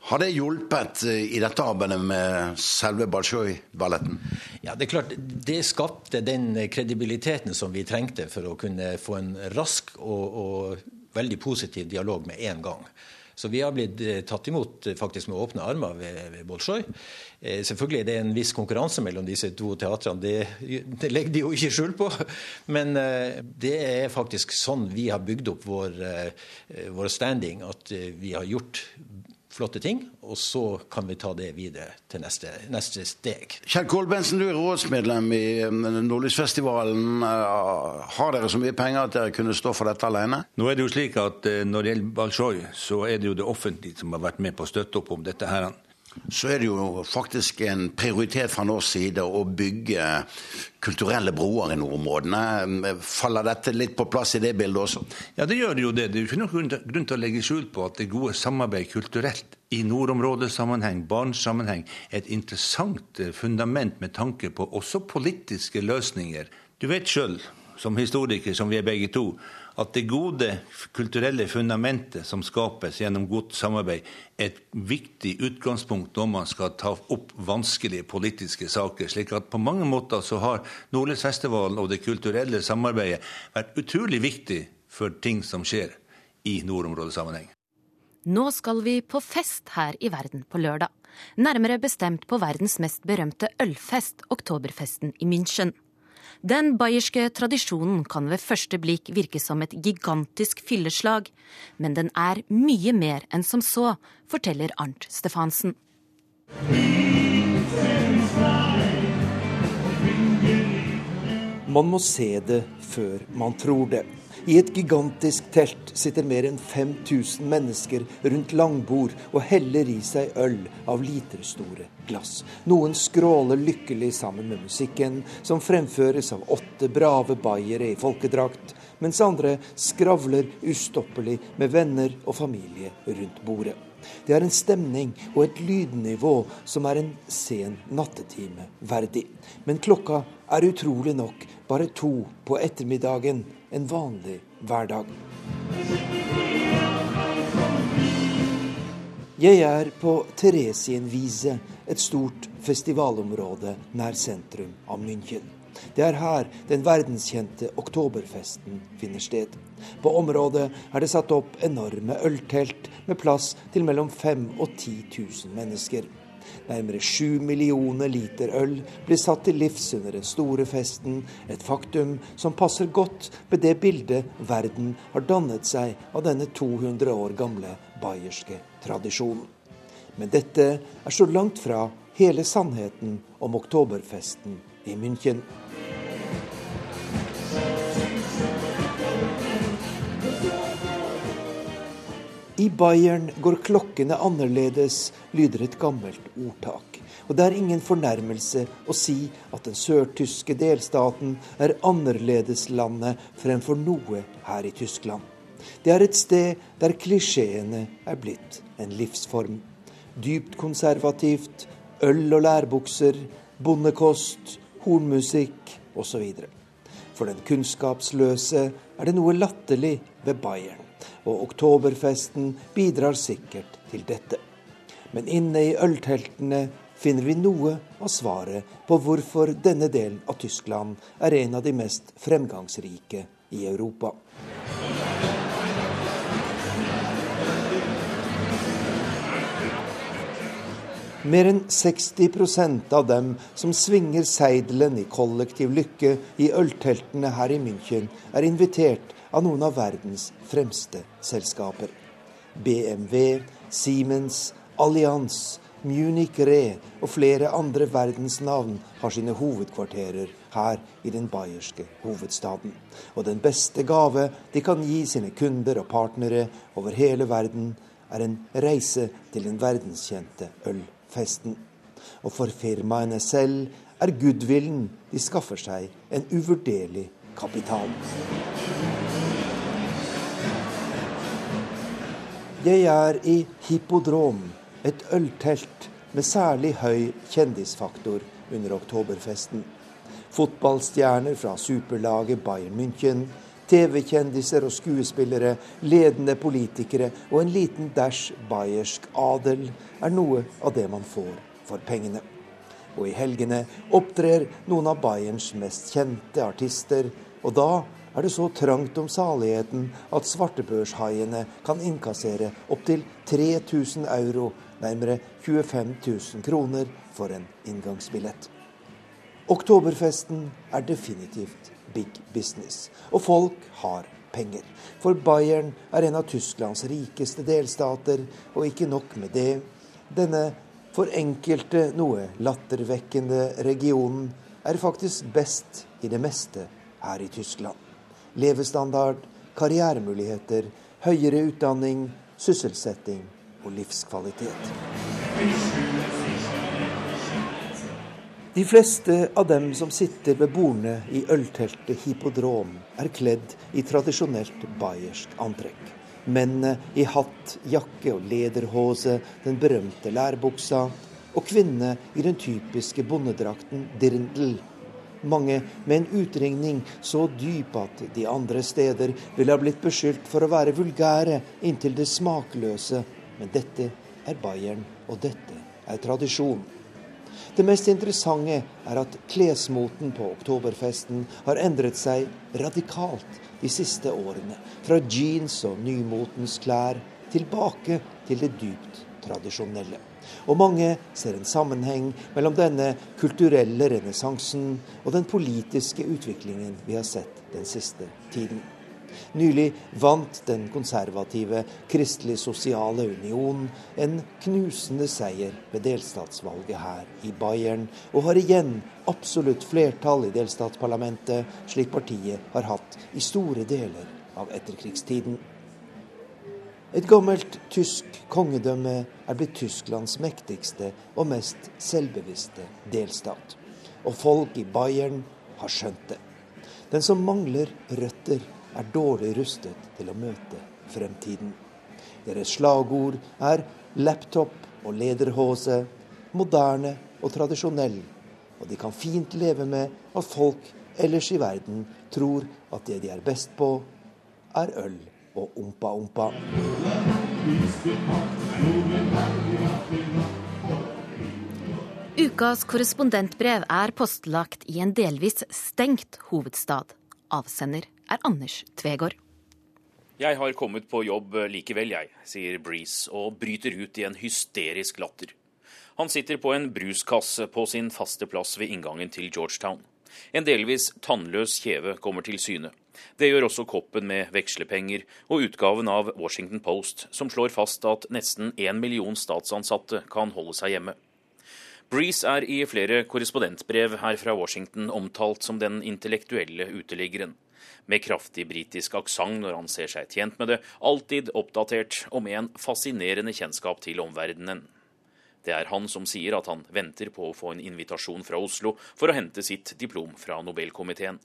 Har det hjulpet eh, i dette arbeidet med selve Balsjoj-balletten? Ja, det er klart, det skapte den kredibiliteten som vi trengte for å kunne få en rask og, og veldig positiv dialog med en gang. Så vi har blitt eh, tatt imot eh, faktisk med åpne armer ved, ved Bolsjoj. Selvfølgelig er det en viss konkurranse mellom disse to teatrene, det, det, legger de jo ikke skjul på. Men det er faktisk sånn vi har bygd opp vår, vår standing, at vi har gjort flotte ting, og så kan vi ta det videre til neste, neste steg. Kjell Kolbensen, du er rådsmedlem i um, Nordlysfestivalen. Uh, har dere så mye penger at dere kunne stå for dette alene? Nå er det jo slik at uh, Når det gjelder Balsjoj, så er det jo det offentlige som har vært med på å støtte opp om dette. her så er det jo faktisk en prioritet fra norsk side å bygge kulturelle broer i nordområdene. Faller dette litt på plass i det bildet også? Ja, det gjør det jo det. Det er jo ikke noen grunn til å legge skjul på at det gode samarbeid kulturelt i nordområdesammenheng, Barentssammenheng, er et interessant eh, fundament med tanke på også politiske løsninger. Du vet sjøl, som historiker som vi er begge to, at det gode kulturelle fundamentet som skapes gjennom godt samarbeid, er et viktig utgangspunkt når man skal ta opp vanskelige politiske saker. slik at på mange måter så har Nordlysfestivalen og det kulturelle samarbeidet vært utrolig viktig for ting som skjer i nordområdesammenheng. Nå skal vi på fest her i verden på lørdag. Nærmere bestemt på verdens mest berømte ølfest, oktoberfesten i München. Den bayerske tradisjonen kan ved første blikk virke som et gigantisk fylleslag, men den er mye mer enn som så, forteller Arnt Stefansen. Man må se det før man tror det. I et gigantisk telt sitter mer enn 5000 mennesker rundt langbord og heller i seg øl av literstore glass. Noen skråler lykkelig sammen med musikken, som fremføres av åtte brave bayere i folkedrakt, mens andre skravler ustoppelig med venner og familie rundt bordet. Det er en stemning og et lydnivå som er en sen nattetime verdig. Men klokka er utrolig nok bare to på ettermiddagen en vanlig hverdag. Jeg er på Theresienwiese, et stort festivalområde nær sentrum av München. Det er her den verdenskjente oktoberfesten finner sted. På området er det satt opp enorme øltelt med plass til mellom 5000 og 10 000 mennesker. Nærmere sju millioner liter øl blir satt til livs under den store festen, et faktum som passer godt med det bildet verden har dannet seg av denne 200 år gamle bayerske tradisjonen. Men dette er så langt fra hele sannheten om oktoberfesten i München. I Bayern går klokkene annerledes, lyder et gammelt ordtak. Og det er ingen fornærmelse å si at den sørtyske delstaten er annerledeslandet fremfor noe her i Tyskland. Det er et sted der klisjeene er blitt en livsform. dypt konservativt, øl og lærbukser, bondekost, hornmusikk osv. For den kunnskapsløse er det noe latterlig ved Bayern, og oktoberfesten bidrar sikkert til dette. Men inne i ølteltene finner vi noe av svaret på hvorfor denne delen av Tyskland er en av de mest fremgangsrike i Europa. Mer enn 60% av dem som svinger seidelen i kollektiv lykke i ølteltene her i München, er invitert av noen av verdens fremste selskaper. BMW, Siemens, Allianz, Munich Re og flere andre verdensnavn har sine hovedkvarterer her i den bayerske hovedstaden. Og den beste gave de kan gi sine kunder og partnere over hele verden, er en reise til den verdenskjente ølfesten. Og for firmaene selv er goodwillen de skaffer seg, en uvurderlig kapital. Jeg er i Hippodrom, et øltelt med særlig høy kjendisfaktor under oktoberfesten. Fotballstjerner fra superlaget Bayern München, TV-kjendiser og skuespillere, ledende politikere og en liten dæsj bayersk adel er noe av det man får for pengene. Og i helgene opptrer noen av Bayerns mest kjente artister, og da er det så trangt om saligheten at svartebørshaiene kan innkassere opptil 3000 euro, nærmere 25 000 kroner, for en inngangsbillett. Oktoberfesten er definitivt big business, og folk har penger. For Bayern er en av Tysklands rikeste delstater, og ikke nok med det. Denne for enkelte noe lattervekkende regionen er faktisk best i det meste her i Tyskland. Levestandard, karrieremuligheter, høyere utdanning, sysselsetting og livskvalitet. De fleste av dem som sitter ved bordene i ølteltet Hippodrom, er kledd i tradisjonelt bayersk antrekk. Mennene i hatt, jakke og lederhose, den berømte lærbuksa, og kvinnene i den typiske bondedrakten dirndl. Mange med en utringning så dyp at de andre steder ville ha blitt beskyldt for å være vulgære inntil det smakløse. Men dette er Bayern, og dette er tradisjon. Det mest interessante er at klesmoten på oktoberfesten har endret seg radikalt de siste årene. Fra jeans og nymotens klær tilbake til det dypt tradisjonelle. Og mange ser en sammenheng mellom denne kulturelle renessansen og den politiske utviklingen vi har sett den siste tiden. Nylig vant den konservative Kristelig Sosiale Union en knusende seier ved delstatsvalget her i Bayern, og har igjen absolutt flertall i delstatsparlamentet, slik partiet har hatt i store deler av etterkrigstiden. Et gammelt tysk kongedømme er blitt Tysklands mektigste og mest selvbevisste delstat. Og folk i Bayern har skjønt det. Den som mangler røtter, er dårlig rustet til å møte fremtiden. Deres slagord er laptop og lederhose, moderne og tradisjonell. Og de kan fint leve med at folk ellers i verden tror at det de er best på, er øl og ompa-ompa. Ukas korrespondentbrev er postlagt i en delvis stengt hovedstad. Avsender er Anders Tvegård. Jeg har kommet på jobb likevel, jeg, sier Breeze og bryter ut i en hysterisk latter. Han sitter på en bruskasse på sin faste plass ved inngangen til Georgetown. En delvis tannløs kjeve kommer til syne. Det gjør også koppen med vekslepenger og utgaven av Washington Post, som slår fast at nesten én million statsansatte kan holde seg hjemme. Breeze er i flere korrespondentbrev her fra Washington omtalt som den intellektuelle uteliggeren med kraftig britisk aksent når han ser seg tjent med det, alltid oppdatert og med en fascinerende kjennskap til omverdenen. Det er han som sier at han venter på å få en invitasjon fra Oslo for å hente sitt diplom fra Nobelkomiteen.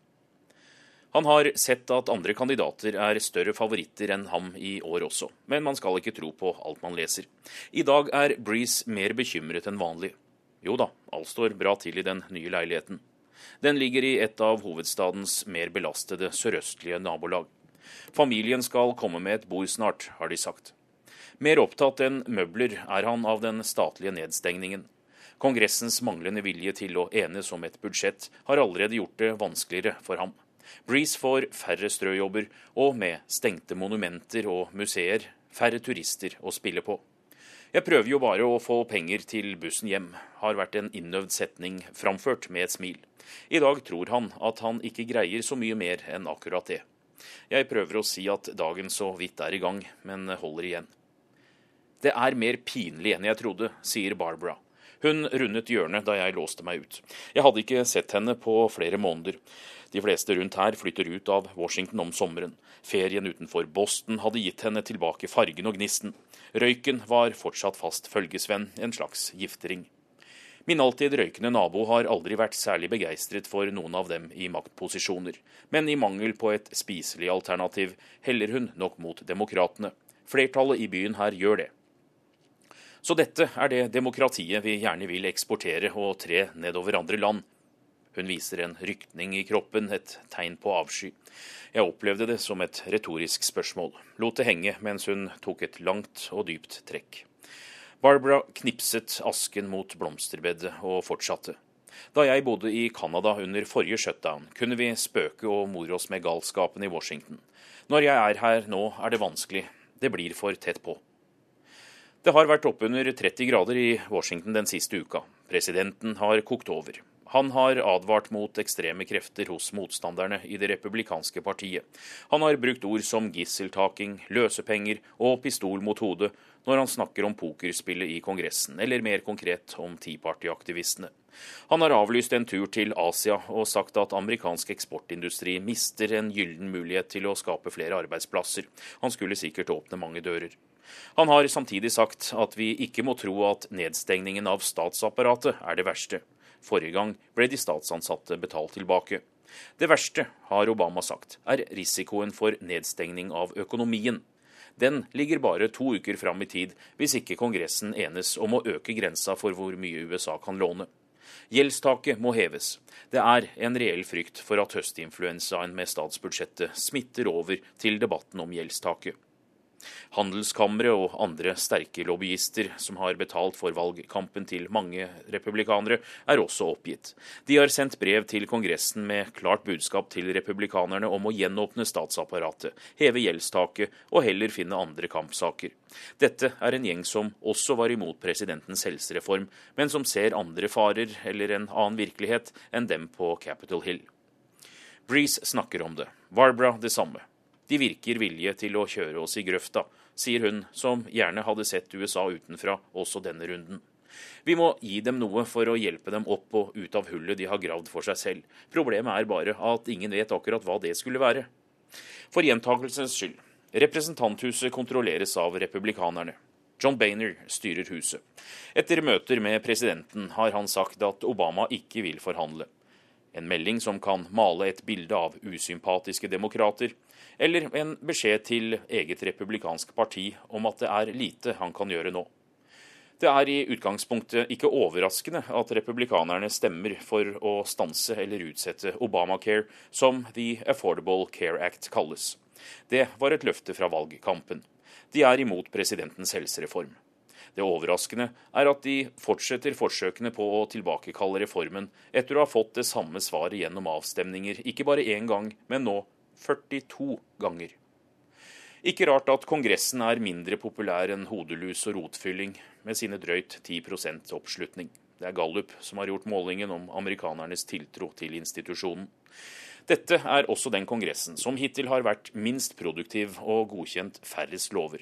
Han har sett at andre kandidater er større favoritter enn ham i år også, men man skal ikke tro på alt man leser. I dag er Breeze mer bekymret enn vanlig. Jo da, alt står bra til i den nye leiligheten. Den ligger i et av hovedstadens mer belastede sørøstlige nabolag. Familien skal komme med et bord snart, har de sagt. Mer opptatt enn møbler er han av den statlige nedstengningen. Kongressens manglende vilje til å enes om et budsjett har allerede gjort det vanskeligere for ham. Breeze får færre strøjobber, og med stengte monumenter og museer færre turister å spille på. Jeg prøver jo bare å få penger til bussen hjem, har vært en innøvd setning framført med et smil. I dag tror han at han ikke greier så mye mer enn akkurat det. Jeg prøver å si at dagen så vidt er i gang, men holder igjen. Det er mer pinlig enn jeg trodde, sier Barbara. Hun rundet hjørnet da jeg låste meg ut. Jeg hadde ikke sett henne på flere måneder. De fleste rundt her flytter ut av Washington om sommeren. Ferien utenfor Boston hadde gitt henne tilbake fargen og gnisten. Røyken var fortsatt fast følgesvenn, en slags giftering. Min alltid røykende nabo har aldri vært særlig begeistret for noen av dem i maktposisjoner, men i mangel på et spiselig alternativ heller hun nok mot demokratene. Flertallet i byen her gjør det. Så dette er det demokratiet vi gjerne vil eksportere og tre nedover andre land. Hun viser en rykning i kroppen, et tegn på avsky. Jeg opplevde det som et retorisk spørsmål, lot det henge mens hun tok et langt og dypt trekk. Barbara knipset asken mot blomsterbedet og fortsatte. Da jeg bodde i Canada under forrige shutdown, kunne vi spøke og more oss med galskapen i Washington. Når jeg er her nå, er det vanskelig. Det blir for tett på. Det har vært oppunder 30 grader i Washington den siste uka. Presidenten har kokt over. Han har advart mot ekstreme krefter hos motstanderne i det republikanske partiet. Han har brukt ord som gisseltaking, løsepenger og pistol mot hodet når han snakker om pokerspillet i Kongressen, eller mer konkret om Tea Party-aktivistene. Han har avlyst en tur til Asia og sagt at amerikansk eksportindustri mister en gyllen mulighet til å skape flere arbeidsplasser. Han skulle sikkert åpne mange dører. Han har samtidig sagt at vi ikke må tro at nedstengningen av statsapparatet er det verste. Forrige gang ble de statsansatte betalt tilbake. Det verste, har Obama sagt, er risikoen for nedstengning av økonomien. Den ligger bare to uker fram i tid, hvis ikke Kongressen enes om å øke grensa for hvor mye USA kan låne. Gjeldstaket må heves. Det er en reell frykt for at høstinfluensaen med statsbudsjettet smitter over til debatten om gjeldstaket. Handelskammeret og andre sterke lobbyister som har betalt for valgkampen til mange republikanere, er også oppgitt. De har sendt brev til Kongressen med klart budskap til republikanerne om å gjenåpne statsapparatet, heve gjeldstaket og heller finne andre kampsaker. Dette er en gjeng som også var imot presidentens helsereform, men som ser andre farer eller en annen virkelighet enn dem på Capitol Hill. Breeze snakker om det, Barbara det samme. De virker villige til å kjøre oss i grøfta, sier hun, som gjerne hadde sett USA utenfra også denne runden. Vi må gi dem noe for å hjelpe dem opp og ut av hullet de har gravd for seg selv. Problemet er bare at ingen vet akkurat hva det skulle være. For gjentakelsens skyld. Representanthuset kontrolleres av republikanerne. John Bainer styrer huset. Etter møter med presidenten har han sagt at Obama ikke vil forhandle. En melding som kan male et bilde av usympatiske demokrater, eller en beskjed til eget republikansk parti om at det er lite han kan gjøre nå. Det er i utgangspunktet ikke overraskende at republikanerne stemmer for å stanse eller utsette Obamacare, som The Affordable Care Act kalles. Det var et løfte fra valgkampen. De er imot presidentens helsereform. Det overraskende er at de fortsetter forsøkene på å tilbakekalle reformen etter å ha fått det samme svaret gjennom avstemninger, ikke bare én gang, men nå 42 ganger. Ikke rart at Kongressen er mindre populær enn hodelus og rotfylling, med sine drøyt 10% oppslutning. Det er Gallup som har gjort målingen om amerikanernes tiltro til institusjonen. Dette er også den kongressen som hittil har vært minst produktiv og godkjent færrest lover.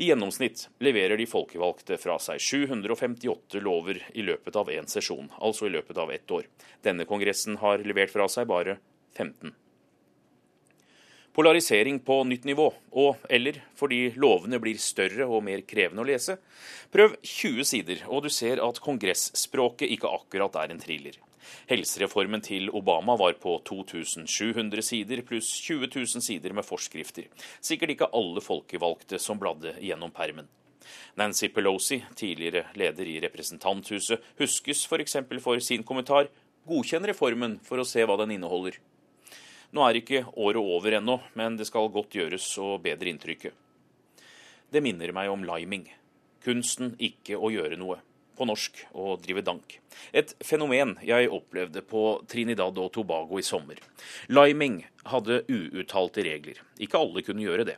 I gjennomsnitt leverer de folkevalgte fra seg 758 lover i løpet av én sesjon, altså i løpet av ett år. Denne kongressen har levert fra seg bare 15 polarisering på nytt nivå, og eller fordi lovene blir større og mer krevende å lese. Prøv 20 sider, og du ser at kongressspråket ikke akkurat er en thriller. Helsereformen til Obama var på 2700 sider pluss 20 000 sider med forskrifter. Sikkert ikke alle folkevalgte som bladde gjennom permen. Nancy Pelosi, tidligere leder i Representanthuset, huskes f.eks. For, for sin kommentar 'godkjenn reformen for å se hva den inneholder'. Nå er ikke året over ennå, men det skal godt gjøres å bedre inntrykket. Det minner meg om liming. Kunsten ikke å gjøre noe på norsk å drive dank. Et fenomen jeg opplevde på Trinidad og Tobago i sommer. Liming hadde uuttalte regler. Ikke alle kunne gjøre det.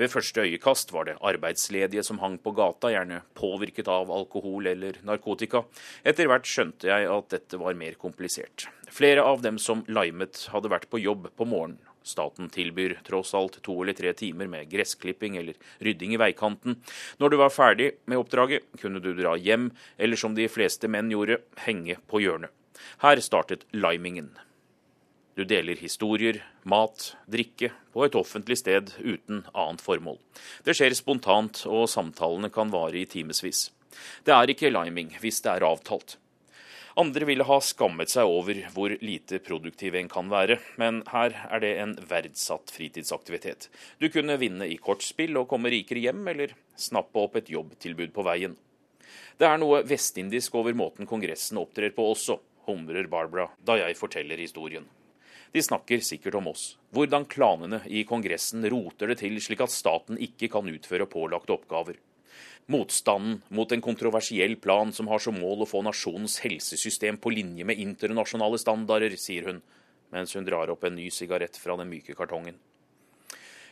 Ved første øyekast var det arbeidsledige som hang på gata, gjerne påvirket av alkohol eller narkotika. Etter hvert skjønte jeg at dette var mer komplisert. Flere av dem som limet, hadde vært på jobb på morgenen Staten tilbyr tross alt to eller tre timer med gressklipping eller rydding i veikanten. Når du var ferdig med oppdraget, kunne du dra hjem, eller som de fleste menn gjorde, henge på hjørnet. Her startet limingen. Du deler historier, mat, drikke på et offentlig sted uten annet formål. Det skjer spontant, og samtalene kan vare i timevis. Det er ikke liming hvis det er avtalt. Andre ville ha skammet seg over hvor lite produktiv en kan være, men her er det en verdsatt fritidsaktivitet. Du kunne vinne i kortspill og komme rikere hjem, eller snappe opp et jobbtilbud på veien. Det er noe vestindisk over måten Kongressen opptrer på også, humrer Barbara da jeg forteller historien. De snakker sikkert om oss. Hvordan klanene i Kongressen roter det til slik at staten ikke kan utføre pålagte oppgaver. Motstanden mot en kontroversiell plan som har som mål å få nasjonens helsesystem på linje med internasjonale standarder, sier hun, mens hun drar opp en ny sigarett fra den myke kartongen.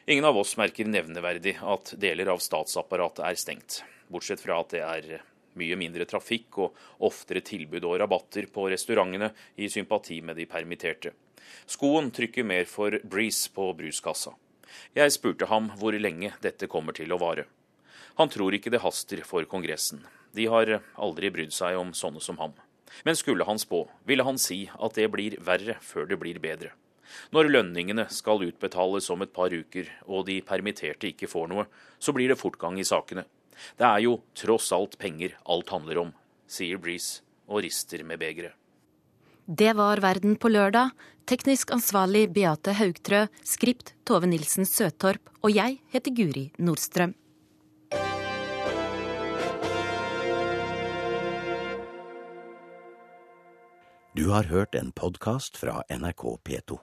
Ingen av oss merker nevneverdig at deler av statsapparatet er stengt, bortsett fra at det er mye mindre trafikk og oftere tilbud og rabatter på restaurantene i sympati med de permitterte. Skoen trykker mer for Breeze på bruskassa. Jeg spurte ham hvor lenge dette kommer til å vare. Han tror ikke det haster for Kongressen. De har aldri brydd seg om sånne som ham. Men skulle han spå, ville han si at det blir verre før det blir bedre. Når lønningene skal utbetales om et par uker, og de permitterte ikke får noe, så blir det fortgang i sakene. Det er jo tross alt penger alt handler om, sier Breeze og rister med begeret. Det var Verden på lørdag. Teknisk ansvarlig Beate Haugtrø, skript Tove Nilsen Søtorp, og jeg heter Guri Nordstrøm. Du har hørt en podkast fra NRK P2.